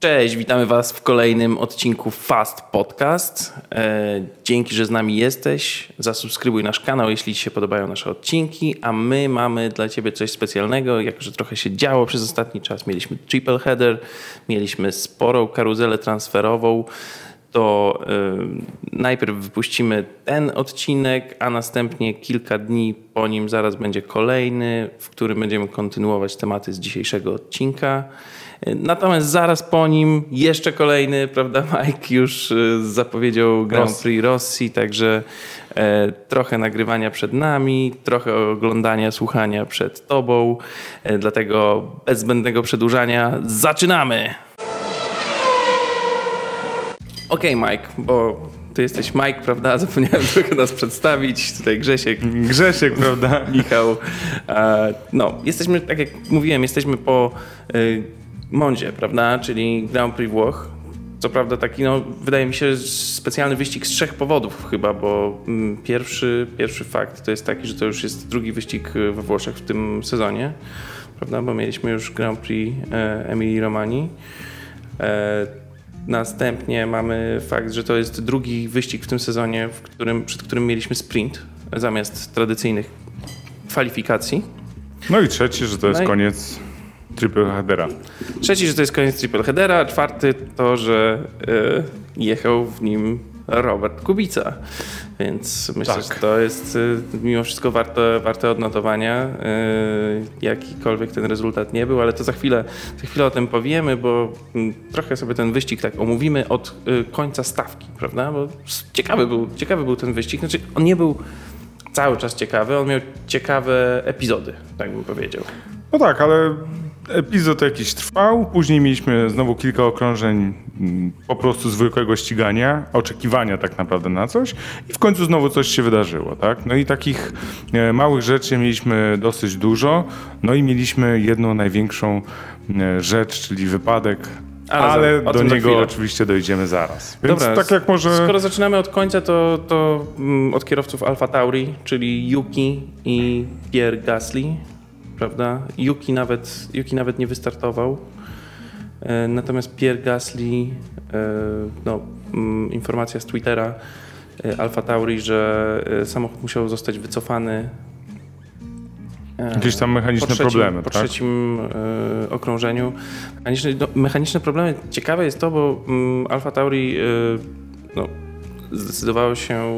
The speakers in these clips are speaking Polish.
Cześć, witamy Was w kolejnym odcinku Fast Podcast. E, dzięki, że z nami jesteś. Zasubskrybuj nasz kanał, jeśli Ci się podobają nasze odcinki, a my mamy dla Ciebie coś specjalnego, jako że trochę się działo przez ostatni czas. Mieliśmy triple header, mieliśmy sporą karuzelę transferową. To y, najpierw wypuścimy ten odcinek, a następnie kilka dni po nim zaraz będzie kolejny, w którym będziemy kontynuować tematy z dzisiejszego odcinka. Natomiast zaraz po nim jeszcze kolejny, prawda, Mike już y, zapowiedział Grand Prix Rosji, także e, trochę nagrywania przed nami, trochę oglądania, słuchania przed tobą. E, dlatego bez zbędnego przedłużania zaczynamy! Okej, okay, Mike, bo ty jesteś Mike, prawda? Zapomniałem trochę nas przedstawić. Tutaj Grzesiek. Grzesiek, prawda? Michał. No, jesteśmy, tak jak mówiłem, jesteśmy po Mondzie, prawda? Czyli Grand Prix Włoch. Co prawda taki, no, wydaje mi się, specjalny wyścig z trzech powodów chyba, bo mm, pierwszy, pierwszy fakt to jest taki, że to już jest drugi wyścig we Włoszech w tym sezonie, prawda? Bo mieliśmy już Grand Prix e, Emilii Romani. E, następnie mamy fakt, że to jest drugi wyścig w tym sezonie, w którym, przed którym mieliśmy sprint zamiast tradycyjnych kwalifikacji. No i trzeci, że to jest no koniec triple headera. Trzeci, że to jest koniec triple headera, a czwarty to, że y, jechał w nim Robert Kubica. Więc myślę, tak. że to jest y, mimo wszystko warte, warte odnotowania, y, jakikolwiek ten rezultat nie był, ale to za chwilę, za chwilę o tym powiemy, bo trochę sobie ten wyścig tak omówimy od końca stawki, prawda? Bo ciekawy był, ciekawy był ten wyścig. Znaczy, on nie był cały czas ciekawy, on miał ciekawe epizody, tak bym powiedział. No tak, ale epizod jakiś trwał, później mieliśmy znowu kilka okrążeń mm, po prostu zwykłego ścigania, oczekiwania tak naprawdę na coś. I w końcu znowu coś się wydarzyło, tak? No i takich e, małych rzeczy mieliśmy dosyć dużo, no i mieliśmy jedną największą e, rzecz, czyli wypadek. Ale, ale do niego oczywiście dojdziemy zaraz. Więc Dobra, tak jak może... Skoro zaczynamy od końca, to, to mm, od kierowców Alfa Tauri, czyli Yuki i Pierre Gasly prawda? Yuki nawet, Yuki nawet nie wystartował. E, natomiast Pierre Gasly, e, no, mm, informacja z Twittera e, Alfa Tauri, że samochód musiał zostać wycofany. Jakieś tam mechaniczne po trzecim, problemy, po tak? trzecim okrążeniu. Mechaniczne, no, mechaniczne problemy. Ciekawe jest to, bo mm, Alfa Tauri no, zdecydowało się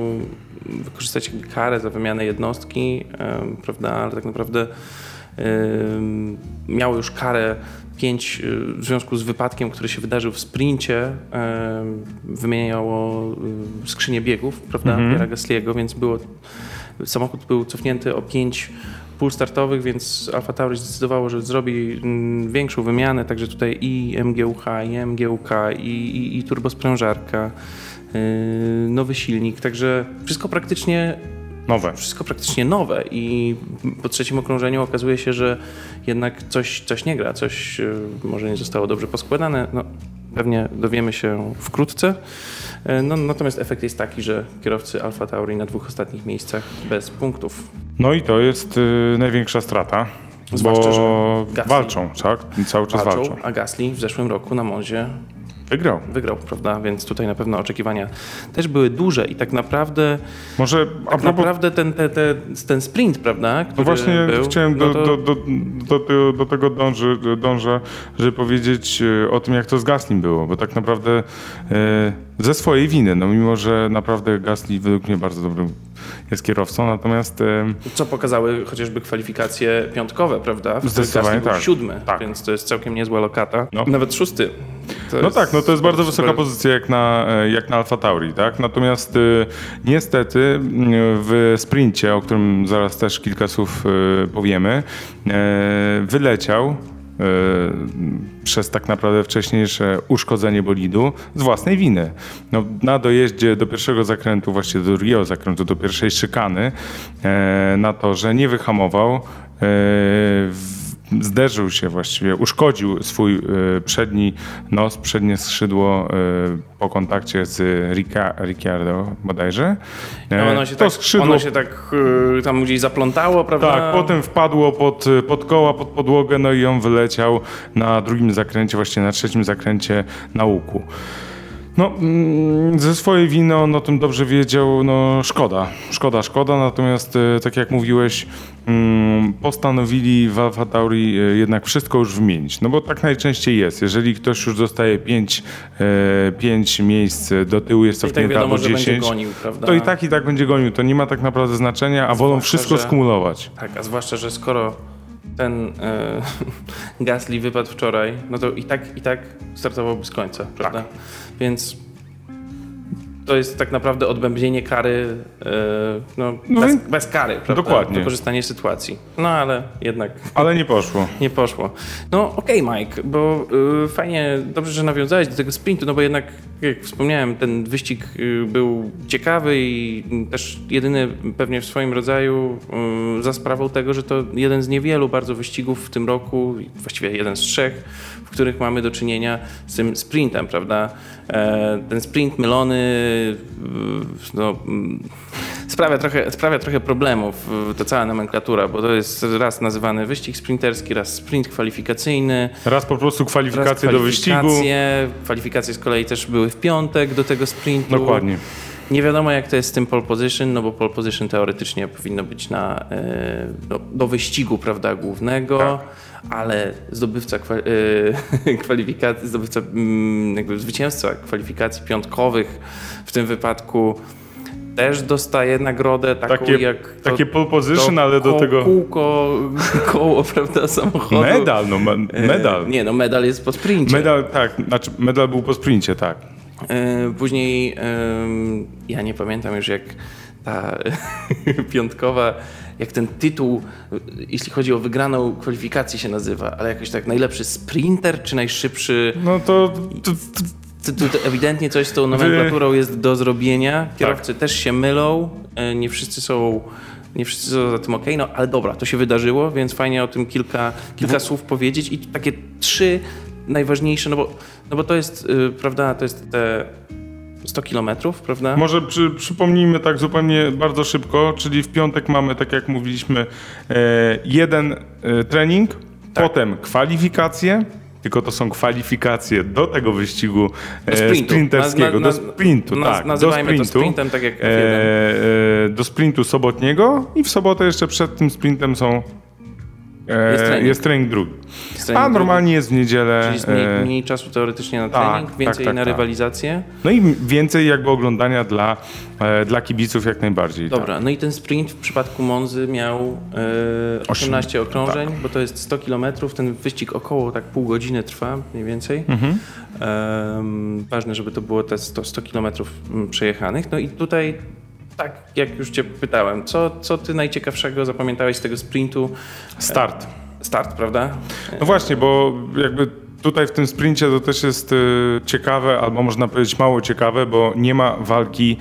wykorzystać karę za wymianę jednostki, prawda, ale tak naprawdę miało już karę 5 y, w związku z wypadkiem, który się wydarzył w sprincie, wymieniało skrzynię biegów, prawda, mhm. Pierre Gasly'ego, więc było, samochód był cofnięty o 5 pól startowych, więc Alfa Tauri zdecydowało, że zrobi mm, większą wymianę, także tutaj i MGUH, i MGUK, i, i, i turbosprężarka, y, nowy silnik, także wszystko praktycznie Nowe. Wszystko praktycznie nowe i po trzecim okrążeniu okazuje się, że jednak coś, coś nie gra, coś e, może nie zostało dobrze poskładane. No, pewnie dowiemy się wkrótce. E, no, natomiast efekt jest taki, że kierowcy Alfa Tauri na dwóch ostatnich miejscach bez punktów. No i to jest y, największa strata. Zwłaszcza, bo że walczą, tak? Cały czas walczą, walczą. A Gasly w zeszłym roku na Monzie Wygrał. Wygrał, prawda? Więc tutaj na pewno oczekiwania też były duże i tak naprawdę. Może tak propos... naprawdę ten, ten, ten sprint, prawda? no właśnie był, chciałem do, no to... do, do, do, tego dąży, dążę, żeby powiedzieć e, o tym, jak to z Gaslim było, bo tak naprawdę e, ze swojej winy, no mimo, że naprawdę Gasly według mnie bardzo dobrym jest kierowcą, natomiast... Co pokazały chociażby kwalifikacje piątkowe, prawda? Zdecydowanie tak. siódmy, tak. więc to jest całkiem niezła lokata. No. Nawet szósty. No tak, no to jest bardzo super. wysoka pozycja jak na, e, jak na Alfa Tauri, tak? Natomiast y, niestety w sprincie, o którym zaraz też kilka słów y, powiemy, y, wyleciał przez tak naprawdę wcześniejsze uszkodzenie bolidu z własnej winy. No, na dojeździe do pierwszego zakrętu, właściwie do drugiego zakrętu, do pierwszej szykany, na to, że nie wyhamował, zderzył się właściwie, uszkodził swój y, przedni nos, przednie skrzydło y, po kontakcie z Rica, Ricciardo bodajże. No E, ono się to tak, skrzydło ono się tak tam gdzieś zaplątało, prawda? tak, potem wpadło pod, pod koła, pod podłogę, no i on wyleciał na drugim zakręcie, właściwie na trzecim zakręcie na łuku. No, mm, ze swojej winy on o tym dobrze wiedział, no szkoda, szkoda, szkoda, natomiast e, tak jak mówiłeś, postanowili w Alfa Tauri e, jednak wszystko już wymienić, no bo tak najczęściej jest, jeżeli ktoś już dostaje 5 pięć miejsc do tyłu, jest I tak albo że będzie 10, gonił, prawda? to i tak i tak będzie gonił, to nie ma tak naprawdę znaczenia, a wolą Zwłaszcza, wszystko że- skumulować. Tak, a zwłaszcza, że skoro ten e, Gasly wypadł wczoraj, no to i tak, i tak startowałby z końca, prawda? Tak. Więc to jest tak naprawdę odbębnienie kary, e, no, No bez, bez kary, prawda? Dokładnie. Wykorzystanie sytuacji. No ale jednak Ale nie poszło. nie poszło. No okej, Mike, bo y, fajnie, dobrze, że nawiązałeś do tego sprintu, no bo jednak, jak wspomniałem, ten wyścig y, był ciekawy i też jedyny pewnie w swoim rodzaju y, za sprawą tego, że to jeden z niewielu bardzo wyścigów w tym roku, właściwie jeden z trzech, w których mamy do czynienia z tym sprintem, prawda? E, ten sprint mylony, no, mm, sprawia trochę, sprawia trochę problemów, ta cała nomenklatura, bo to jest raz nazywany wyścig sprinterski, raz sprint kwalifikacyjny, Raz po prostu kwalifikacje do wyścigu. kwalifikacje. Kwalifikacje z kolei też były w piątek do tego sprintu. Dokładnie. Nie wiadomo jak to jest z tym pole position, no bo pole position teoretycznie powinno być na, e, do, do wyścigu prawda, głównego, Tak. Ale zdobywca e, kwalifikacji, zdobywca mm, jakby zwycięzca kwalifikacji piątkowych w tym wypadku też dostaje nagrodę taką Takie, jak to, takie pole position, to ale do tego Kółko, koło prawda, samochodu. medal, no E, medal. Nie, no medal jest po sprincie. Medal, tak, znaczy medal był po sprincie, tak. E, Później ja nie pamiętam już jak ta piątkowa, jak ten tytuł, jeśli chodzi o wygraną kwalifikację się nazywa, ale jakoś tak najlepszy sprinter czy najszybszy. No to, to, to Tu, tu, tu ewidentnie coś z tą nomenklaturą jest do zrobienia. Kierowcy też się mylą, e, nie wszyscy są. Nie wszyscy są za tym ok, no ale dobra, to się wydarzyło, więc fajnie o tym kilka, kilka słów powiedzieć i takie trzy najważniejsze, no bo, no bo to jest, y, prawda, to jest te 100 kilometrów, prawda? może przy, przypomnijmy tak zupełnie bardzo szybko, czyli w piątek mamy, tak jak mówiliśmy, e, jeden e, trening, Tak. potem kwalifikacje, tylko to są kwalifikacje do tego wyścigu Do e, sprintu. sprinterskiego, Na- na- do sprintu, naz- tak, do nazywajmy to sprintu. sprintem, tak jak F1. e, do sprintu sobotniego i w sobotę jeszcze przed tym sprintem są Jest trening. jest trening drugi. Trening A drugi. normalnie jest w niedzielę. Czyli jest mniej, e, mniej czasu teoretycznie na tak, trening, więcej tak, tak, na tak. rywalizację. No i więcej jakby oglądania dla, e, dla kibiców jak najbardziej. tak. Dobra, no i ten sprint w przypadku Monzy miał e, 18 okrążeń, tak. bo to jest 100 km. Ten wyścig około tak pół godziny trwa mniej więcej. Mhm. Em, ważne, żeby to było te 100, 100 km przejechanych. No i tutaj, tak jak już Cię pytałem, co, co Ty najciekawszego zapamiętałeś z tego sprintu? Start. Start, prawda? No właśnie, bo jakby tutaj w tym sprincie to też jest e, ciekawe, albo można powiedzieć mało ciekawe, bo nie ma walki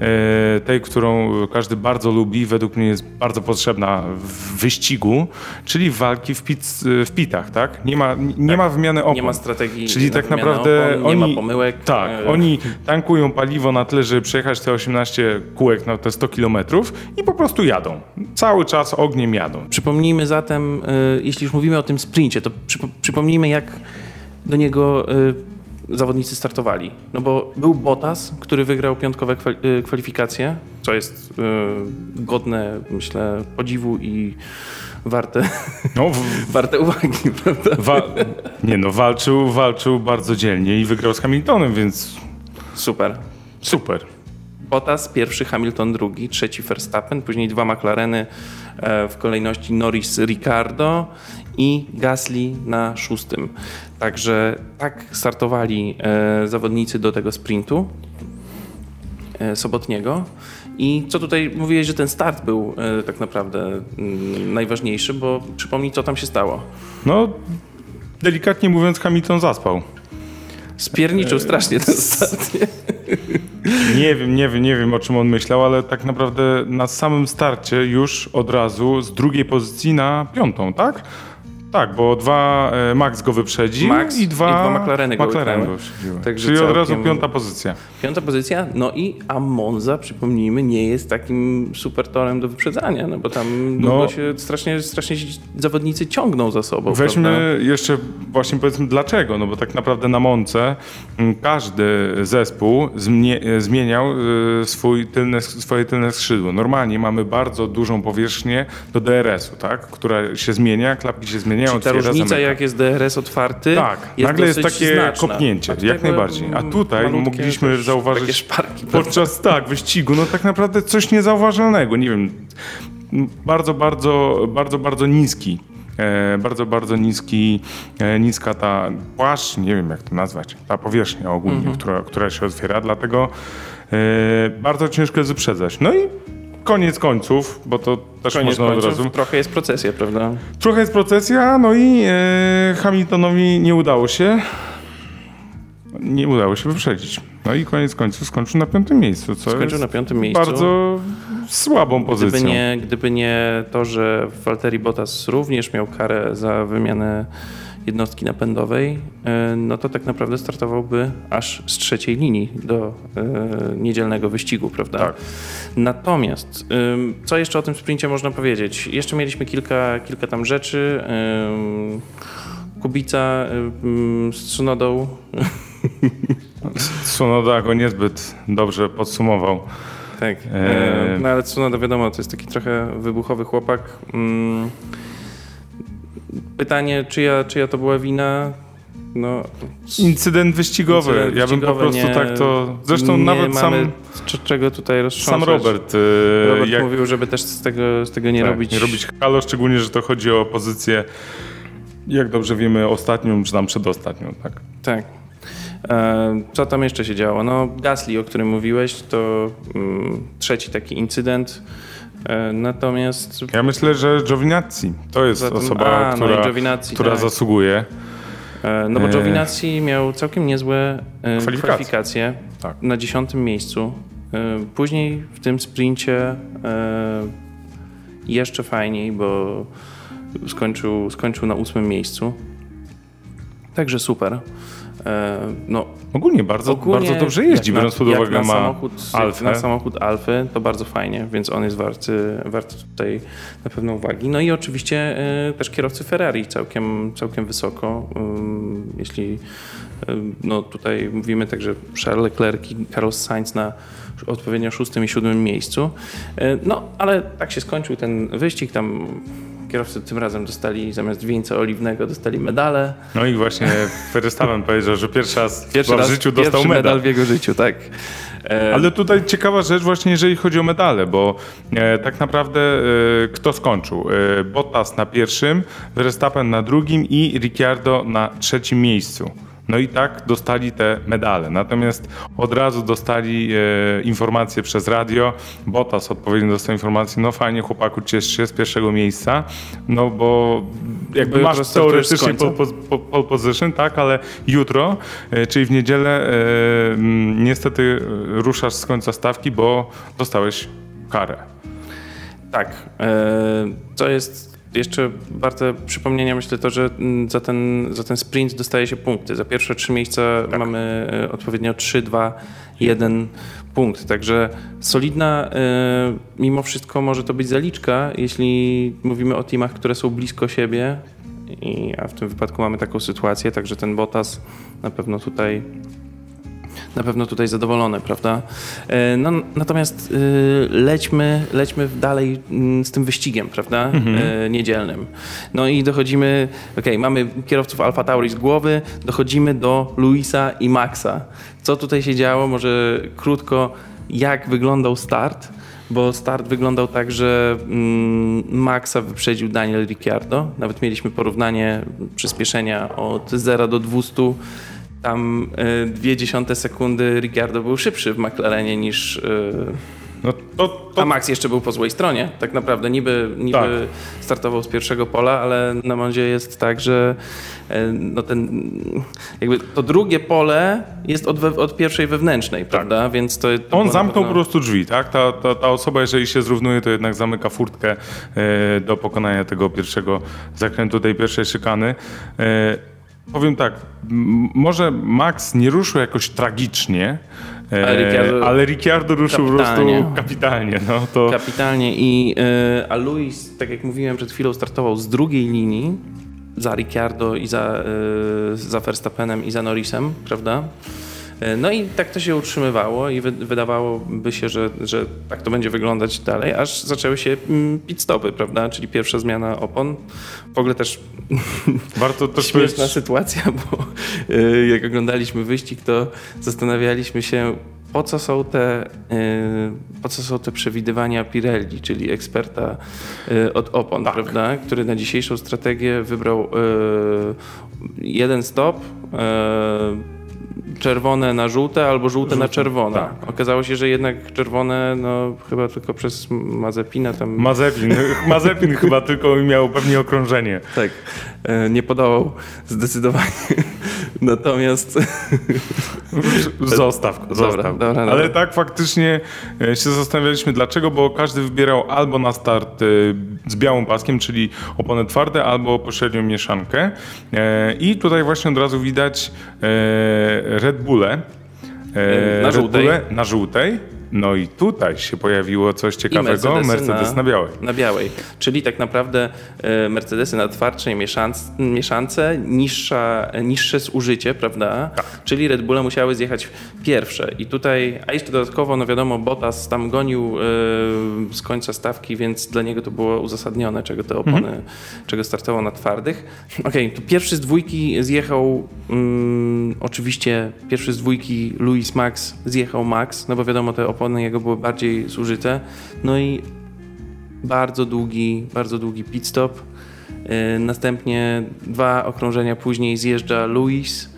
e, tej, którą każdy bardzo lubi, według mnie jest bardzo potrzebna w wyścigu, czyli walki w, pit, w pitach, tak? Nie ma, nie ma wymiany opon. Nie ma strategii. Czyli tak naprawdę opon, nie oni, ma pomyłek. Tak, E, oni tankują paliwo na tyle, żeby przejechać te 18 kółek na te 100 kilometrów i po prostu jadą. Cały czas ogniem jadą. Przypomnijmy zatem, y, jeśli już mówimy o tym sprincie, to przypo- przypomnijmy, jak do niego y, zawodnicy startowali. No bo był Bottas, który wygrał piątkowe y, kwalifikacje, co jest y, godne, myślę, podziwu i warte, No, w, warte uwagi, prawda? wa- nie no, walczył, walczył bardzo dzielnie i wygrał z Hamiltonem, więc Super. super. Bottas pierwszy, Hamilton drugi, trzeci Verstappen, później dwa McLareny e, w kolejności Norris, Ricardo i Gasly na szóstym. Także tak startowali e, zawodnicy do tego sprintu e, sobotniego. I co tutaj mówiłeś, że ten start był e, tak naprawdę mm, najważniejszy, bo przypomnij, co tam się stało. No, delikatnie mówiąc, Hamilton zaspał. Spierniczył strasznie ten start. Nie? Nie wiem, nie wiem, nie wiem o czym on myślał, ale tak naprawdę na samym starcie już od razu z drugiej pozycji na piątą, tak? Tak, bo dwa e, Max go wyprzedził Max i dwa, i dwa McLareny go wyprzedziły. Także Czyli od razu piąta pozycja. Piąta pozycja, no i a Monza, przypomnijmy, nie jest takim super torem do wyprzedzania, no bo tam No. długo się strasznie, strasznie zawodnicy ciągną za sobą. prawda? Weźmy jeszcze właśnie powiedzmy dlaczego, no bo tak naprawdę na Monce każdy zespół e, zmieniał e, swój tylne, swoje tylne skrzydło. Normalnie mamy bardzo dużą powierzchnię do DRS-u, tak? która się zmienia, klapki się zmieniają. Czyli ta różnica, zamyka. jak jest DRS otwarty, Tak, jest nagle jest takie znaczna. kopnięcie, jak najbardziej. A mm, tutaj mogliśmy zauważyć szparki, podczas tak, wyścigu, no tak naprawdę coś niezauważalnego, nie wiem, bardzo, bardzo, bardzo, bardzo niski. E, bardzo, bardzo niski, e, niska ta płaszcz, nie wiem jak to nazwać, ta powierzchnia ogólnie, Mhm. która, która się otwiera, dlatego e, bardzo ciężko jest wyprzedzać. No i koniec końców, bo to też Koniec można od razu. trochę jest procesja, prawda? Trochę jest procesja, no i e, Hamiltonowi nie udało się. Nie udało się wyprzedzić. No i koniec końców skończył na piątym miejscu, co Skończył na piątym miejscu. bardzo słabą pozycją. Gdyby nie, gdyby nie to, że Valtteri Bottas również miał karę za wymianę jednostki napędowej, e, no to tak naprawdę startowałby aż z trzeciej linii do e, niedzielnego wyścigu, prawda? Tak. Natomiast, ym, co jeszcze o tym sprincie można powiedzieć? Jeszcze mieliśmy kilka, kilka tam rzeczy. Kubica z Tsunodą Tsunoda go niezbyt dobrze podsumował. Tak. E, No ale Tsunoda wiadomo, to jest taki trochę wybuchowy chłopak. Pytanie, czyja, czyja to była wina? No, Incydent wyścigowy. incydent ja bym po prostu nie- tak to... Zresztą nawet sam, czego tutaj sam roztrząsać. Robert, e, Robert jak, mówił, żeby też z tego, z tego nie tak, robić. nie robić halo, szczególnie, że to chodzi o pozycję, jak dobrze wiemy, ostatnią, czy tam przedostatnią. Tak? Tak. E, Co tam jeszcze się działo? No, Gasly, o którym mówiłeś, to mm, trzeci taki incydent. E, Natomiast Ja myślę, że Giovinazzi to jest Zatem- osoba, a, no która, Giovinazzi, która tak. zasługuje. E, No bo E, Giovinazzi miał całkiem niezłe Kwalifikacje. kwalifikacje Tak. na dziesiątym miejscu. Później w tym sprincie jeszcze fajniej, bo skończył, skończył na ósmym miejscu. Także super. E, No, Ogólnie bardzo, ogólnie bardzo dobrze jeździ, biorąc pod uwagę na ma samochód, Alfę. na samochód Alfy, to bardzo fajnie, więc on jest warty, warty tutaj na pewno uwagi. No i oczywiście e, też kierowcy Ferrari całkiem, całkiem wysoko. Jeśli no tutaj mówimy także Charles Leclerc i Carlos Sainz na odpowiednio szóstym i siódmym miejscu. E, No, ale tak się skończył ten wyścig, tam kierowcy tym razem dostali zamiast wieńca oliwnego dostali medale. No i właśnie Verstappen powiedział, że pierwszy raz Pierwszy raz w życiu dostał medal. medal w jego życiu, tak. Ale tutaj ciekawa rzecz właśnie, jeżeli chodzi o medale, bo e, tak naprawdę e, kto skończył? E, Bottas na pierwszym, Verstappen na drugim i Ricciardo na trzecim miejscu. No i tak dostali te medale. Natomiast od razu dostali e, informację przez radio. Bottas odpowiednio dostał informację, no fajnie chłopaku, ciesz się z pierwszego miejsca, no bo jakby masz teoretycznie pole, po, position, tak, ale jutro, e, czyli w niedzielę, e, niestety ruszasz z końca stawki, bo dostałeś karę. Tak. E, Co jest jeszcze warte przypomnienia, myślę to, że mm, za ten, za ten sprint dostaje się punkty. Za pierwsze trzy miejsca mamy e, odpowiednio 3, 2, 1 punkt. Także solidna, e, mimo wszystko może to być zaliczka, jeśli mówimy o teamach, które są blisko siebie. I, a w tym wypadku mamy taką sytuację, także ten Bottas na pewno tutaj na pewno tutaj zadowolony, prawda? E, No, natomiast y, lećmy, lećmy dalej mm, z tym wyścigiem, prawda? E, Niedzielnym. No i dochodzimy, okej, mamy kierowców Alfa Tauri z głowy, dochodzimy do Luisa i Maxa. Co tutaj się działo? Może krótko, jak wyglądał start? Bo start wyglądał tak, że mm, Maxa wyprzedził Daniel Ricciardo. Nawet mieliśmy porównanie przyspieszenia od 0 do 200 tam y, dwie dziesiąte sekundy Ricciardo był szybszy w McLarenie niż, y, No to, to A Max jeszcze był po złej stronie, tak naprawdę. Niby, niby Tak. startował z pierwszego pola, ale na Mondzie jest tak, że e, no ten, jakby to drugie pole jest od, we, od pierwszej wewnętrznej, prawda? Więc to, to Tak. On zamknął po pewno- prostu drzwi, tak? Ta, ta, ta osoba, jeżeli się zrównuje, to jednak zamyka furtkę e, do pokonania tego pierwszego zakrętu, tej pierwszej szykany. Powiem tak, może Max nie ruszył jakoś tragicznie, e, Ale Ricciardo- ale Ricciardo ruszył Kapitalnie. po prostu kapitalnie. No, to, Kapitalnie. I, e, a Luis, tak jak mówiłem przed chwilą, startował z drugiej linii za Ricciardo i za, e, za Verstappenem i za Norrisem, prawda? E, No i tak to się utrzymywało i wy, wydawałoby się, że, że tak to będzie wyglądać dalej, aż zaczęły się mm, pit stopy, prawda? Czyli pierwsza zmiana opon. W ogóle też warto też śmieszna powiedzieć, sytuacja, bo y, jak oglądaliśmy wyścig, to zastanawialiśmy się, po co są te, y, po co są te przewidywania Pirelli, czyli eksperta od opon, Tak. prawda? Który na dzisiejszą strategię wybrał jeden stop, czerwone na żółte albo żółte, na czerwone. tak. Okazało się, że jednak czerwone, no chyba tylko przez Mazepina tam Mazepin, Mazepin chyba tylko miał pewnie okrążenie. tak, e, nie podołał zdecydowanie. Natomiast Zostaw, Dobra, zostaw. dobra, dobra. Ale tak faktycznie e, się zastanawialiśmy dlaczego, bo każdy wybierał albo na start e, z białym paskiem, czyli opony twarde, albo pośrednią mieszankę. E, I tutaj właśnie od razu widać Red Bulle. Na żółtej. Na żółtej. No i tutaj się pojawiło coś ciekawego, Mercedes, na- na białej. na białej. Czyli tak naprawdę e, Mercedesy na twardszej mieszance, mieszance niższa, niższe zużycie, prawda? Tak. Czyli Red Bulle musiały zjechać pierwsze. I tutaj, a jeszcze dodatkowo, no wiadomo, Bottas tam gonił e, z końca stawki, więc dla niego to było uzasadnione, czego te opony, Mhm. czego startował na twardych. Okej, to pierwszy z dwójki zjechał, mm, oczywiście pierwszy z dwójki Louis Max zjechał Max, no bo wiadomo, te opony jego były bardziej zużyte. No i bardzo długi, bardzo długi pit stop. Yy, Następnie dwa okrążenia później zjeżdża Louis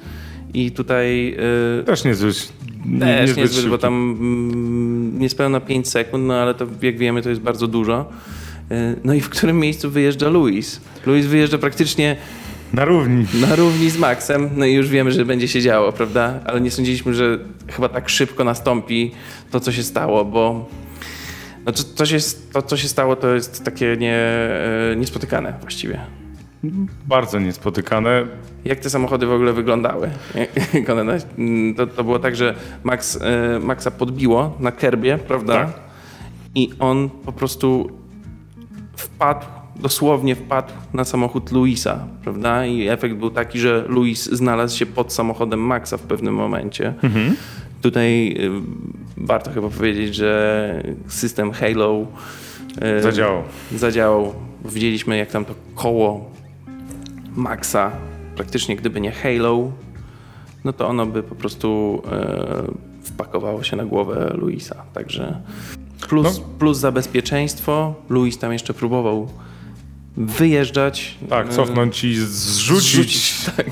i tutaj yy, Też niezły, też niezbyt niezbyt, bo tam mm, niespełna 5 sekund, no ale to jak wiemy to jest bardzo dużo. Yy, No i w którym miejscu wyjeżdża Louis? Louis wyjeżdża praktycznie Na równi. na równi z Maxem, no i już wiemy, że będzie się działo, prawda? Ale nie sądziliśmy, że chyba tak szybko nastąpi to, co się stało, bo no to, to, się, to co się stało, to jest takie nie, e, niespotykane właściwie. Bardzo niespotykane. Jak te samochody w ogóle wyglądały? Na- to, to było tak, że Max, e, Maxa podbiło na kerbie, prawda? Tak. I on po prostu wpadł, dosłownie wpadł na samochód Luisa, prawda? I efekt był taki, że Luis znalazł się pod samochodem Maxa w pewnym momencie. Tutaj y, warto chyba powiedzieć, że system Halo y, Zadziałał. zadziałał. Widzieliśmy, jak tam to koło Maxa, praktycznie gdyby nie Halo, no to ono by po prostu e, wpakowało się na głowę Luisa. Także plus, No. plus za bezpieczeństwo. Luis tam jeszcze próbował wyjeżdżać. Tak, e, cofnąć i zrzucić. zrzucić, tak.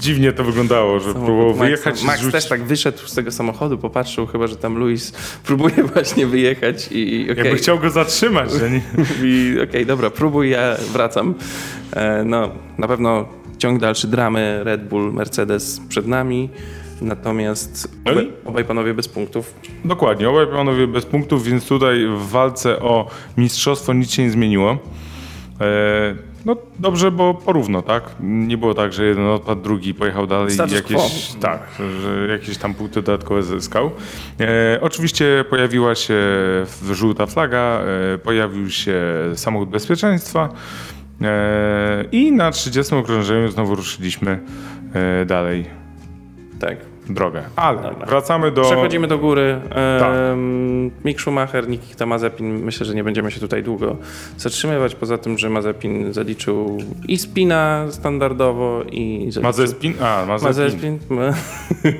Dziwnie to wyglądało, że próbował Maxa- wyjechać i Max zrzucić. też tak wyszedł z tego samochodu, popatrzył chyba, że tam Luis próbuje właśnie wyjechać i, i okej. Jakby chciał go zatrzymać, że nie... Mówi, okej, dobra, próbuj, ja wracam. E, no, na pewno ciąg dalszy dramy Red Bull, Mercedes przed nami, natomiast No i- obaj, obaj panowie bez punktów. Dokładnie, obaj panowie bez punktów, więc tutaj w walce o mistrzostwo nic się nie zmieniło. E, no dobrze, bo porówno, tak? Nie było tak, że jeden odpadł, drugi pojechał dalej i Status jakieś, quo. tak, że jakieś tam punkty dodatkowe zyskał. E, oczywiście pojawiła się żółta flaga, e, pojawił się samochód bezpieczeństwa e, i na 30 okrążeniu znowu ruszyliśmy e, dalej Tak. Drogę. Ale Dobra. wracamy do... Przechodzimy do góry. Tak. Ehm, Mick Schumacher, Nikita Mazepin. Myślę, że nie będziemy się tutaj długo zatrzymywać, poza tym, że Mazepin zaliczył i spina standardowo i zaliczył Mazepin? A, Mazepin. Mazepin.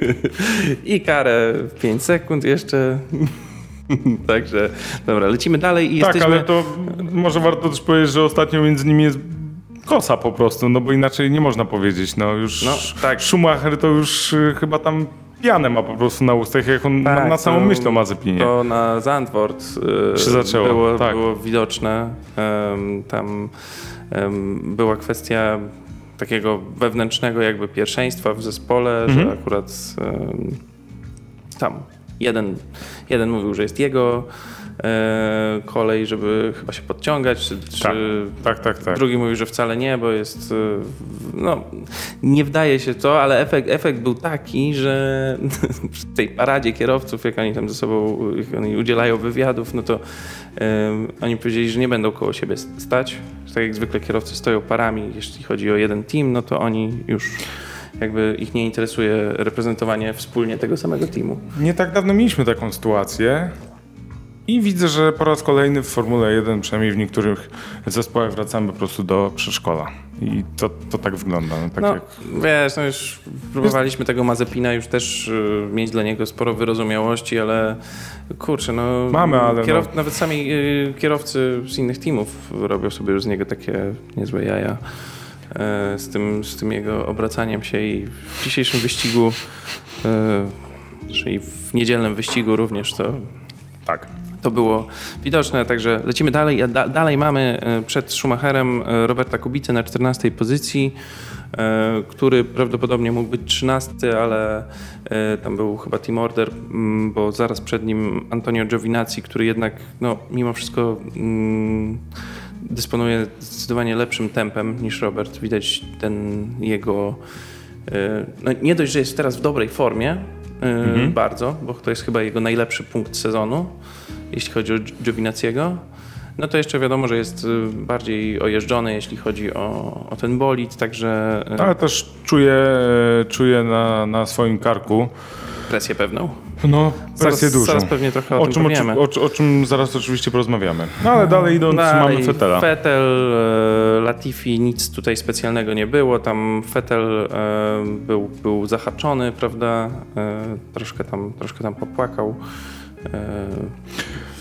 I karę w 5 sekund jeszcze. Także, dobra, lecimy dalej i Tak, jesteśmy... ale to może warto też powiedzieć, że ostatnio między nimi jest kosa po prostu, no bo inaczej nie można powiedzieć. No już No, tak. Schumacher to już y, chyba tam pianę ma po prostu na ustach, jak on Tak, na, na samą to- myśl o Mazepinie. To na Zandvoort Się zaczęło, było, tak. było widoczne. Em, tam em, była kwestia takiego wewnętrznego jakby pierwszeństwa w zespole, Mhm. że akurat em, tam jeden, jeden mówił, że jest jego kolej, żeby chyba się podciągać, czy, Tak, czy tak, tak, tak. Drugi mówi, że wcale nie, bo jest. y, No, nie wdaje się to, ale efekt, efekt był taki, że przy tej paradzie kierowców, jak oni tam ze sobą jak oni udzielają wywiadów, no to ym, oni powiedzieli, że nie będą koło siebie stać. Tak jak zwykle kierowcy stoją parami, jeśli chodzi o jeden team, no to oni już jakby ich nie interesuje reprezentowanie wspólnie tego samego teamu. Nie tak dawno mieliśmy taką sytuację i widzę, że po raz kolejny w Formule 1, przynajmniej w niektórych zespołach wracamy po prostu do przedszkola. I to, to tak wygląda. No, tak No, jak... wiesz, no już próbowaliśmy tego Mazepina już też y, mieć dla niego sporo wyrozumiałości, ale kurczę, no... Mamy, ale kierow... no. Nawet sami y, kierowcy z innych teamów robią sobie już z niego takie niezłe jaja e, z tym, z tym jego obracaniem się i w dzisiejszym wyścigu, czyli w niedzielnym wyścigu również to Tak. To było widoczne, także lecimy dalej. Da, dalej mamy e, przed Schumacherem e, Roberta Kubicę na 14 pozycji, e, który prawdopodobnie mógł być 13, ale tam był chyba team order, mm, bo zaraz przed nim Antonio Giovinazzi, który jednak no, mimo wszystko mm, dysponuje zdecydowanie lepszym tempem niż Robert. Widać ten jego... No, nie dość, że jest teraz w dobrej formie, e, bardzo, bo to jest chyba jego najlepszy punkt sezonu, jeśli chodzi o Gio- Giovinazziego. No to jeszcze wiadomo, że jest y, bardziej ojeżdżony, jeśli chodzi o, o ten bolid, także y, Ale też czuję, czuję na, na swoim karku presję pewną. no, presję Zaraz, dużą. zaraz pewnie trochę o, O czym, o, powiemy. o, czym- o czym zaraz oczywiście porozmawiamy. No ale dalej idąc Dalej, mamy Fetela. Vettel, e, Latifi, nic tutaj specjalnego nie było. Tam Vettel e, był, był zahaczony, prawda? E, troszkę, tam, troszkę tam popłakał.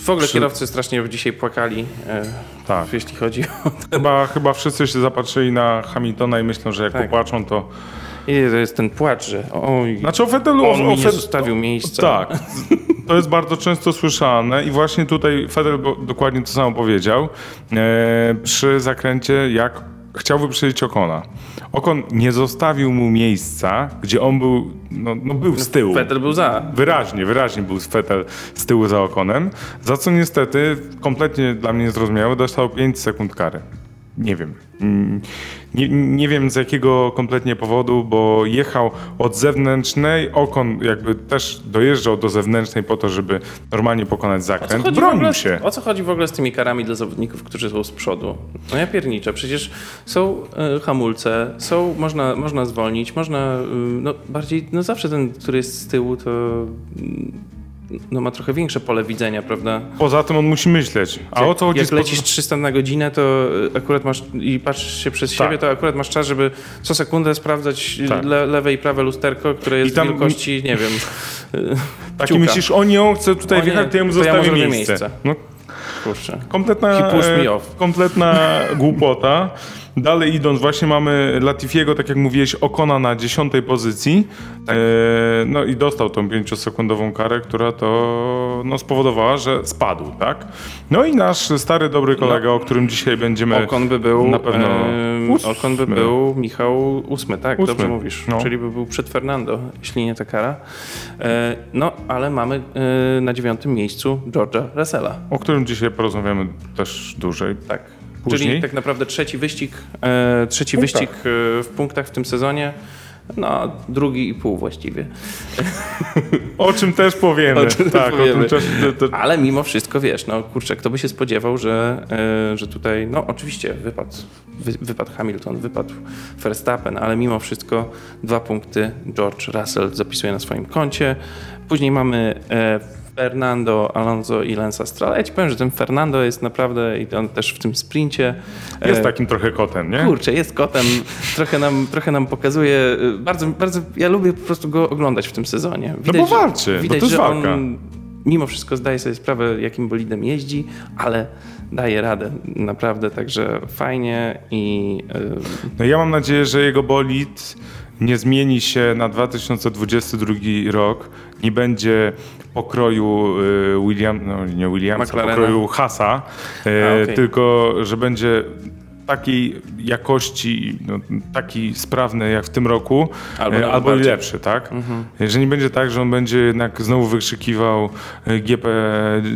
W ogóle Przy- kierowcy strasznie dzisiaj płakali, e, Tak. jeśli chodzi o... Chyba, chyba wszyscy się zapatrzyli na Hamiltona i myślą, że jak Tak. popłaczą, to... I to jest ten płacz, że oj, Znaczy o Fetelu... on o mi zostawił miejsca. Tak. To jest bardzo często słyszane i właśnie tutaj Fedel dokładnie to samo powiedział e, przy zakręcie, jak chciał wyprzedzić Okona. Okon nie zostawił mu miejsca, gdzie on był, no, no był z tyłu. Vettel był za. Wyraźnie, wyraźnie był Fetel z tyłu za Okonem, za co niestety kompletnie dla mnie niezrozumiałe dostał 5 sekund kary. Nie wiem. Mm, Nie, nie wiem z jakiego kompletnie powodu, bo jechał od zewnętrznej, Okon jakby też dojeżdżał do zewnętrznej po to, żeby normalnie pokonać zakręt. Bronił się. o co chodzi w ogóle z tymi karami dla zawodników, którzy są z przodu? No ja pierniczę, przecież są e, hamulce, są, można, można zwolnić, można, y, no bardziej, no zawsze ten, który jest z tyłu, to mm, no, ma trochę większe pole widzenia, prawda? Poza tym on musi myśleć. A o co chodzi Jak lecisz 300 na godzinę, to y, akurat masz i patrzysz się przez Tak. siebie, to akurat masz czas, żeby co sekundę sprawdzać y, Tak. le, lewe i prawe lusterko, które jest I tam- wielkości, nie wiem, y, Taki myślisz, o nie, on chce tutaj O wjechać, to ja mu to ja mu zostawię zrobię miejsce. miejsce. No, kurczę. Kompletna, He pushed me e, off. kompletna głupota. Dalej idąc, właśnie mamy Latifiego, tak jak mówiłeś, Okona na dziesiątej pozycji. Tak. E, no i dostał tą pięciosekundową karę, która to no, spowodowała, że spadł, tak? No i nasz stary, dobry kolega, o którym dzisiaj będziemy... Okon by był. na pewno ósmy. Okon by był Michał ósmy, tak, Ósmy. dobrze mówisz. No. Czyli by był przed Fernando, jeśli nie ta kara. E, no, ale mamy e, na dziewiątym miejscu George'a Russella. O którym dzisiaj porozmawiamy też dłużej. Tak. Później? Czyli tak naprawdę trzeci wyścig, e, trzeci punktach. wyścig e, w punktach w tym sezonie. No, drugi i pół właściwie. O czym też powiemy. Czym tak, powiemy. o tym też... To, to, Ale mimo wszystko, wiesz, no kurczę, kto by się spodziewał, że, e, że tutaj, no oczywiście wypadł, wy, wypadł Hamilton, wypadł Verstappen, ale mimo wszystko dwa punkty George Russell zapisuje na swoim koncie. Później mamy e, Fernando Alonso i Lensa Stroll. Ja ci powiem, że ten Fernando jest naprawdę, i on też w tym sprincie, e, jest takim trochę kotem, nie? Kurczę, jest kotem, trochę nam, trochę nam pokazuje, y, bardzo, bardzo, ja lubię po prostu go oglądać w tym sezonie. No bo walczy, bo widać, to jest walka. on mimo wszystko zdaje sobie sprawę, jakim bolidem jeździ, ale daje radę naprawdę, także fajnie i y, No ja mam nadzieję, że jego bolid nie zmieni się na 2022 rok, nie będzie pokroju y, William, no nie Williamsa, McLarena. pokroju Hasa, y, A, okej. tylko że będzie takiej jakości, no, taki sprawny jak w tym roku, Albo albo, nawet albo i lepszy, tak? Że nie będzie tak, że on będzie jednak znowu wykrzykiwał GP,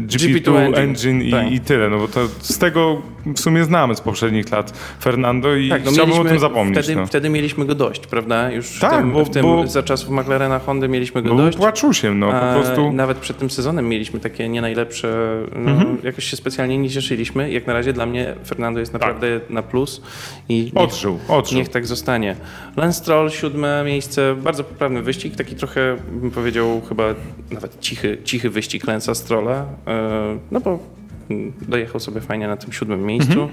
GP2, GP2 engine, i, Tak. i tyle, no bo to z tego w sumie znamy z poprzednich lat Fernando i Tak, no chciałbym o tym zapomnieć. wtedy, no. wtedy mieliśmy go dość, prawda? Już Tak, w tym, bo- w tym bo- za czasów McLarena Hondy mieliśmy go Był dość. płaczusiem, no po E, prostu. Nawet przed tym sezonem mieliśmy takie nie najlepsze, no, Mhm. jakoś się specjalnie nie cieszyliśmy. Jak na razie dla mnie Fernando jest naprawdę na plus i niech, Tak. Odżył, odżył. niech tak zostanie. Lance Stroll, siódme miejsce, bardzo poprawny wyścig, taki trochę bym powiedział chyba nawet cichy, cichy wyścig Lance'a Strolla, e, no bo mm, dojechał sobie fajnie na tym siódmym miejscu. Mhm.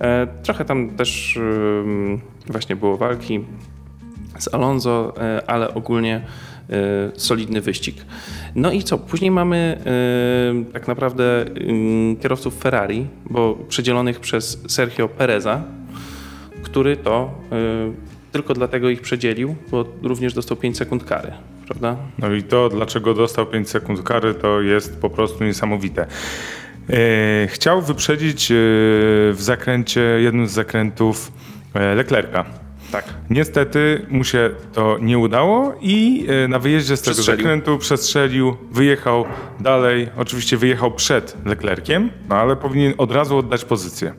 E, Trochę tam też właśnie było walki z Alonso, e, ale ogólnie solidny wyścig. No i co? Później mamy e, tak naprawdę ym, kierowców Ferrari, bo przedzielonych przez Sergio Pereza, który to e, tylko dlatego ich przedzielił, bo również dostał 5 sekund kary, prawda? No i to, dlaczego dostał 5 sekund kary, to jest po prostu niesamowite. E, chciał wyprzedzić e, w zakręcie, jednym z zakrętów e, Leclerca. Tak. Niestety mu się to nie udało i e, na wyjeździe z tego zakrętu przestrzelił, wyjechał dalej, oczywiście wyjechał przed Leclerciem, no ale powinien od razu oddać pozycję.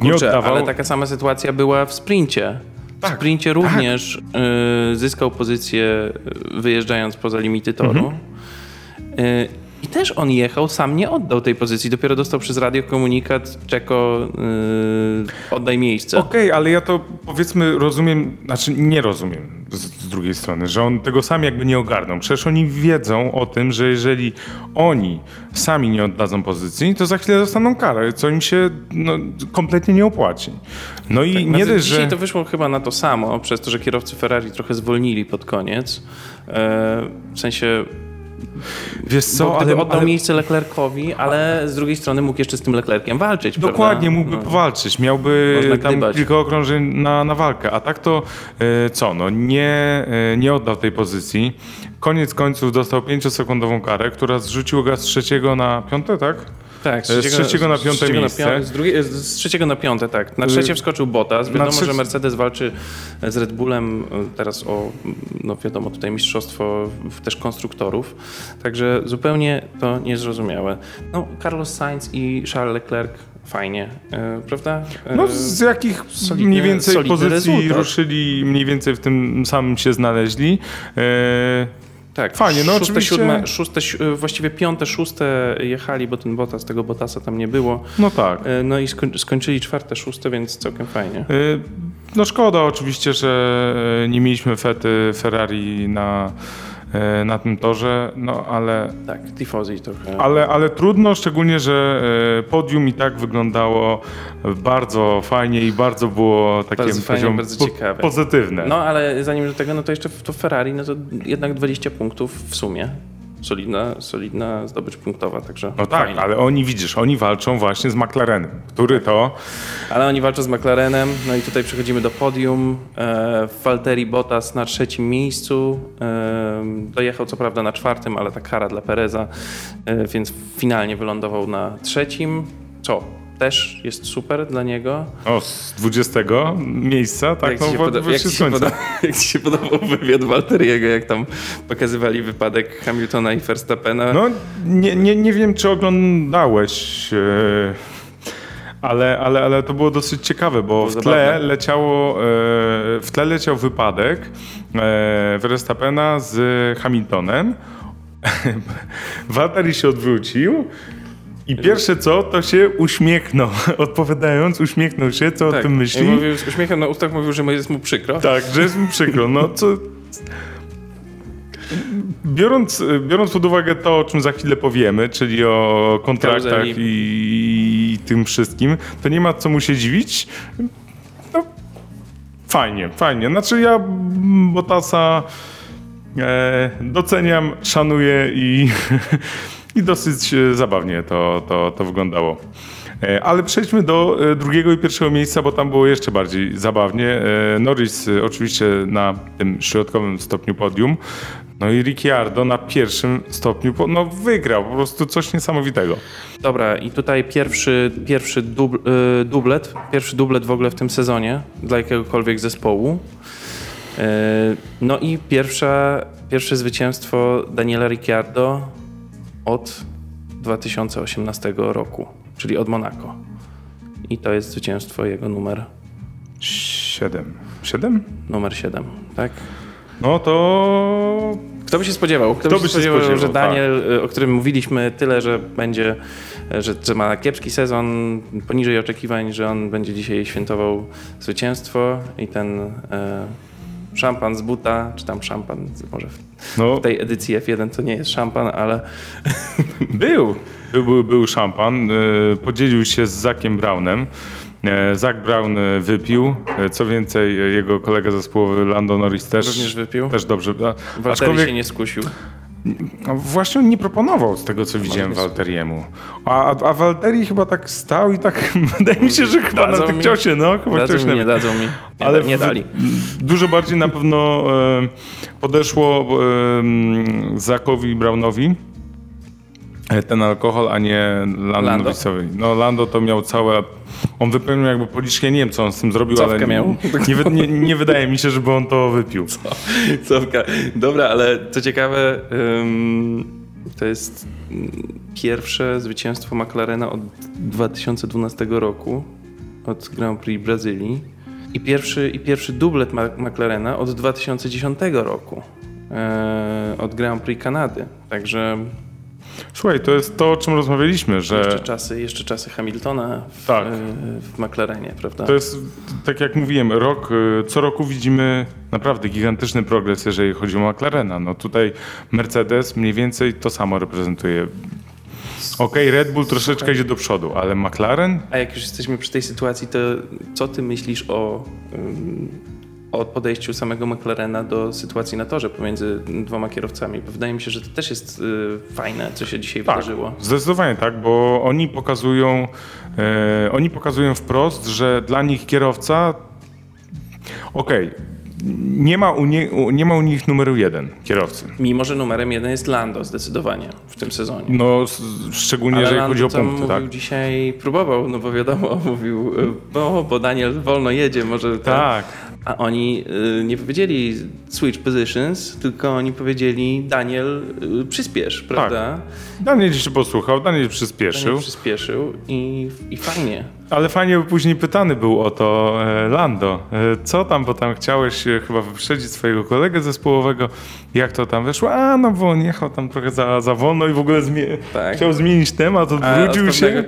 Nie Kurczę, oddawał. ale taka sama sytuacja była w sprincie. W Tak, sprincie również y, zyskał pozycję wyjeżdżając poza limity toru. Mhm. I też on jechał, sam nie oddał tej pozycji. Dopiero dostał przez radio komunikat Czeko y, oddaj miejsce. Okej, ale ja to powiedzmy rozumiem, znaczy nie rozumiem z, z drugiej strony, że on tego sam jakby nie ogarnął. Przecież oni wiedzą o tym, że jeżeli oni sami nie oddadzą pozycji, to za chwilę dostaną karę, co im się no, kompletnie nie opłaci. No i nie Znaczy, dość, dzisiaj że... to wyszło chyba na to samo, przez to, że kierowcy Ferrari trochę zwolnili pod koniec. E, w sensie Wiesz Co, bo ale, oddał ale miejsce Leclercowi, ale z drugiej strony mógł jeszcze z tym Leclerkiem walczyć. dokładnie prawda? mógłby No. powalczyć, miałby Można tam gdybać. kilka okrążeń na, na walkę, a tak to e, co, no nie, e, nie oddał tej pozycji. Koniec końców dostał 5-sekundową karę, która zrzuciła go z trzeciego na piąte, tak? Tak, Z trzeciego na z piąte trzeciego miejsce. Na piąte, z, z trzeciego na piąte, tak. Na trzecie wskoczył Bottas. Wiadomo, trzecie- że Mercedes walczy z Red Bullem y, teraz o, no wiadomo, tutaj mistrzostwo też konstruktorów. Także zupełnie to niezrozumiałe. No, Carlos Sainz i Charles Leclerc fajnie, y, prawda? Y, No z jakich solidny- mniej więcej pozycji rezultat. ruszyli, mniej więcej w tym samym się znaleźli. E, Tak, Fajnie, no szóste, oczywiście- siódme, szóste, si- właściwie piąte, szóste jechali, bo ten Bottas, tego Bottasa tam nie było. no tak. E, No i skoń, skończyli czwarte, szóste, więc całkiem fajnie. E, No szkoda oczywiście, że e, nie mieliśmy fety Ferrari na, e, na tym torze, no ale, Tak, tifosi trochę. ale, ale trudno, szczególnie, że e, podium i tak wyglądało bardzo fajnie i bardzo było takie Bardzo fajnie, bardzo ciekawe. pozytywne. No ale zanim do tego, no to jeszcze w- to Ferrari, no to jednak 20 punktów w sumie. Solidna, solidna zdobycz punktowa, także No tak, fajnie. ale oni widzisz, oni walczą właśnie z McLarenem, który to Ale oni walczą z McLarenem, no i tutaj przechodzimy do podium. E, Valtteri Bottas na trzecim miejscu. E, dojechał co prawda na czwartym, ale ta kara dla Pereza, e, więc finalnie wylądował na trzecim. Co? Też jest super dla niego. o, z 20 miejsca, tak, jak, no ci się poda- jak, ci się poda- jak ci się podobał wywiad Walteriego, jak tam pokazywali wypadek Hamiltona i Verstappena? No, nie, nie, nie wiem, czy oglądałeś, e, ale, ale, ale to było dosyć ciekawe, bo w tle leciało, e, w tle leciał wypadek e, Verstappena z Hamiltonem. Walteri się odwrócił i pierwsze co, to się uśmiechnął. Odpowiadając, uśmiechnął się, co o tym I myśli. mówił, z uśmiechem na ustach mówił, że mu jest mu przykro. Tak, że jest mi przykro. No co... Biorąc, biorąc pod uwagę to, o czym za chwilę powiemy, czyli o kontraktach i, i tym wszystkim, to nie ma co mu się dziwić. No, fajnie, fajnie. Znaczy ja Botasa e, doceniam, szanuję i, i dosyć e, zabawnie to, to, to wyglądało. E, Ale przejdźmy do e, drugiego i pierwszego miejsca, bo tam było jeszcze bardziej zabawnie. Norris oczywiście na tym środkowym stopniu podium, no i Ricciardo na pierwszym stopniu, no wygrał, po prostu coś niesamowitego. Dobra, i tutaj pierwszy, pierwszy dubl, dublet, pierwszy dublet w ogóle w tym sezonie dla jakiegokolwiek zespołu. No i pierwsza, pierwsze zwycięstwo Daniela Ricciardo od 2018 roku, czyli od Monaco. I to jest zwycięstwo jego numer, Siedem. Siedem? numer 7, tak? No to Kto by się spodziewał? Kto, by się spodziewał, że Daniel, y, o którym mówiliśmy tyle, że będzie, y, że, że ma kiepski sezon, poniżej oczekiwań, że on będzie dzisiaj świętował zwycięstwo i ten e, szampan z buta, czy tam szampan, może w, no, w tej edycji F1 to nie jest szampan, ale Był. Był, był, był szampan. e, Podzielił się z Zakiem Brownem. E, Zak Brown e, wypił. Co więcej, jego kolega zespołowy Lando Norris też, również wypił. też dobrze. Aczkolwiek się nie skusił. Właśnie on nie proponował z tego, co widziałem Walteriemu. A, a, a Walteri chyba tak stał i tak wydaje mi się, że chyba na Dadzą tym mi? chciał się, no, chyba Dadzą się mi, nie dadzą mi. Nie, Ale nie dali. Dużo bardziej na pewno e, podeszło e, Zakowi Brownowi e, ten alkohol, a nie Lando. No Lando to miał całe... On wypełnił jakby policzkę, nie wiem co on z tym zrobił, Cofkę ale miał. Nie, nie, nie wydaje mi się, żeby on to wypił. Cofka. Dobra, ale co ciekawe, to jest pierwsze zwycięstwo McLarena od 2012 roku, od Grand Prix Brazylii i pierwszy, i pierwszy dublet McLarena od 2010 roku, e, od Grand Prix Kanady. Także Słuchaj, to jest to, o czym rozmawialiśmy, że... jeszcze czasy, jeszcze czasy Hamiltona w, Tak. e, w McLarenie, prawda? To jest, tak jak mówiłem, rok, y, co roku widzimy naprawdę gigantyczny progres, jeżeli chodzi o McLarena. No tutaj Mercedes mniej więcej to samo reprezentuje. Okej, Red Bull troszeczkę idzie do przodu, ale McLaren? A jak już jesteśmy przy tej sytuacji, to co ty myślisz o, ym, o podejściu samego McLarena do sytuacji na torze pomiędzy dwoma kierowcami? Wydaje mi się, że to też jest y, fajne, co się dzisiaj Tak, wydarzyło. zdecydowanie tak, bo oni pokazują, e, oni pokazują wprost, że dla nich kierowca, okej, nie, ma u nie, nie ma u nich numeru jeden kierowcy. Mimo, że numerem jeden jest Lando zdecydowanie w tym sezonie. No, szczególnie Ale jeżeli Lando chodzi o punkty, mówił tak? dzisiaj, próbował, no bo wiadomo, mówił, no bo Daniel wolno jedzie, może Tak. A oni y, nie powiedzieli switch positions, tylko oni powiedzieli Daniel y, przyspiesz, prawda? Daniel się posłuchał, Daniel przyspieszył. Daniel przyspieszył i, i fajnie. Ale fajnie by później pytany był o to e, Lando. E, co tam, bo tam chciałeś e, chyba wyprzedzić swojego kolegę zespołowego. Jak to tam wyszło? A, no bo on jechał tam trochę za, za wolno i w ogóle zmie- Tak. chciał zmienić temat, A odwrócił od się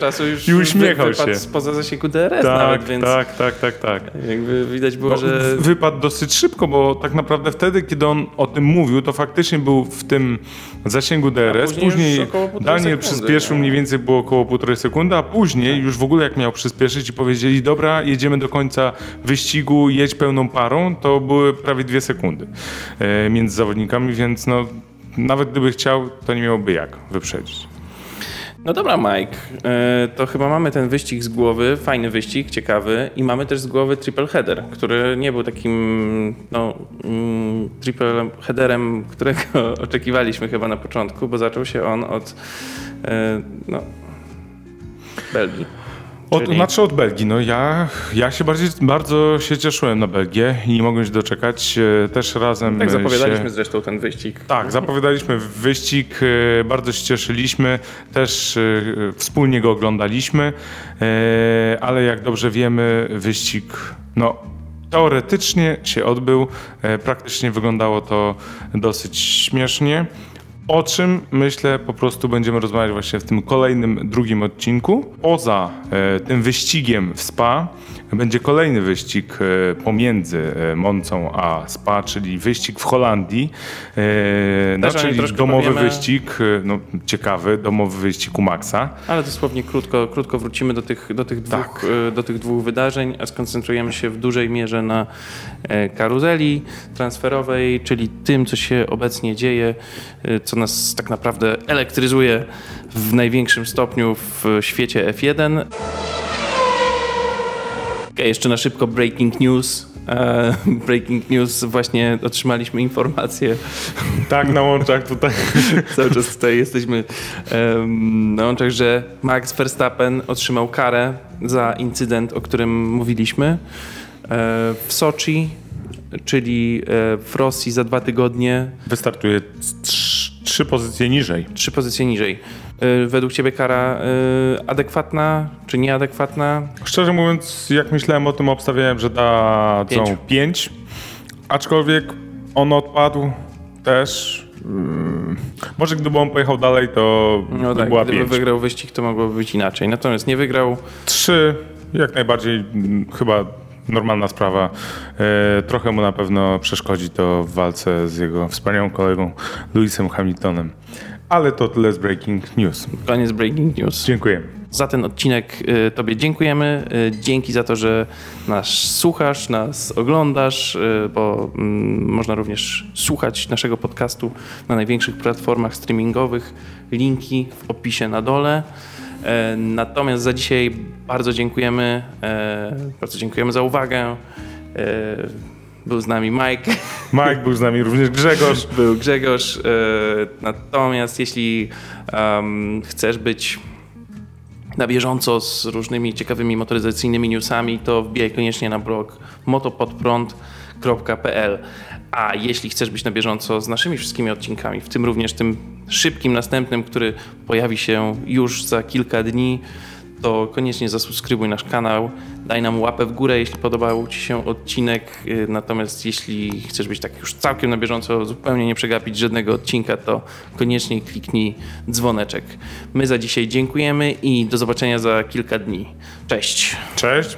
i uśmiechał się. spoza zasięgu DRS Tak, nawet, więc tak, tak, tak, tak. jakby widać było, No, że Wypadł dosyć szybko, bo tak naprawdę wtedy, kiedy on o tym mówił, to faktycznie był w tym zasięgu DRS. później już Później półtorej Daniel sekundy, przyspieszył, nie? mniej więcej było około półtorej sekundy, a później już w ogóle jak miał przyspieszyć i powiedzieli, dobra, jedziemy do końca wyścigu, jedź pełną parą, to były prawie dwie sekundy e, między zawodnikami, więc no, nawet gdyby chciał, to nie miałby jak wyprzedzić. No dobra, Mike, e, to chyba mamy ten wyścig z głowy, fajny wyścig, ciekawy i mamy też z głowy triple header, który nie był takim no, mm, triple headerem, którego oczekiwaliśmy chyba na początku, bo zaczął się on od e, no, Belgii. Od, Czyli- Znaczy od Belgii. No ja, ja się bardziej, bardzo się cieszyłem na Belgię i nie mogłem się doczekać. E, Też razem Tak zapowiadaliśmy się... zresztą ten wyścig. Tak, zapowiadaliśmy wyścig, e, bardzo się cieszyliśmy, też e, wspólnie go oglądaliśmy, ale jak dobrze wiemy, wyścig no, teoretycznie się odbył, praktycznie wyglądało to dosyć śmiesznie. O czym myślę po prostu będziemy rozmawiać właśnie w tym kolejnym, drugim odcinku. Poza e, tym wyścigiem w Spa będzie kolejny wyścig e, pomiędzy e, Moncą a Spa, czyli wyścig w Holandii. E, no, czyli domowy powiemy. wyścig, no, ciekawy, domowy wyścig u Maxa. Ale dosłownie krótko, krótko wrócimy do tych, do, tych dwóch, Tak. do tych dwóch wydarzeń, a skoncentrujemy się w dużej mierze na karuzeli transferowej, czyli tym, co się obecnie dzieje, co nas tak naprawdę elektryzuje w największym stopniu w świecie F1. Jeszcze na szybko breaking news. E, breaking news, właśnie otrzymaliśmy informację. Tak, na łączach tutaj. Cały czas tutaj jesteśmy na łączach, że Max Verstappen otrzymał karę za incydent, o którym mówiliśmy e, w Soczi, czyli e, w Rosji za dwa tygodnie, Wystartuje trz- trzy pozycje niżej. trzy pozycje niżej. E, Według Ciebie kara e, adekwatna czy nieadekwatna? Szczerze mówiąc, jak myślałem o tym, obstawiałem, że dadzą Pięć. 5. Aczkolwiek on odpadł też. Mm, Może gdyby on pojechał dalej, to No by tak, była gdyby 5. wygrał wyścig, to mogłoby być inaczej. Natomiast nie wygrał. 3 jak najbardziej mm, chyba normalna sprawa. E, trochę mu na pewno przeszkodzi to w walce z jego wspaniałym kolegą Lewisem Hamiltonem. Ale to tyle z Breaking News. Koniec breaking news. Dziękuję. Za ten odcinek y, Tobie dziękujemy. Y, Dzięki za to, że nas słuchasz, nas oglądasz, bo mm, można również słuchać naszego podcastu na największych platformach streamingowych. Linki w opisie na dole. E, Natomiast za dzisiaj bardzo dziękujemy. e, Bardzo dziękujemy za uwagę. E, Był z nami Mike. Mike był z nami, również Grzegorz. Był Grzegorz. Natomiast jeśli chcesz być na bieżąco z różnymi ciekawymi motoryzacyjnymi newsami, to wbijaj koniecznie na blog motopodprąd.pl. A jeśli chcesz być na bieżąco z naszymi wszystkimi odcinkami, w tym również tym szybkim następnym, który pojawi się już za kilka dni, to koniecznie zasubskrybuj nasz kanał, daj nam łapę w górę, jeśli podobał Ci się odcinek. Yy, Natomiast jeśli chcesz być tak już całkiem na bieżąco, zupełnie nie przegapić żadnego odcinka, to koniecznie kliknij dzwoneczek. My za dzisiaj dziękujemy i do zobaczenia za kilka dni. Cześć! Cześć.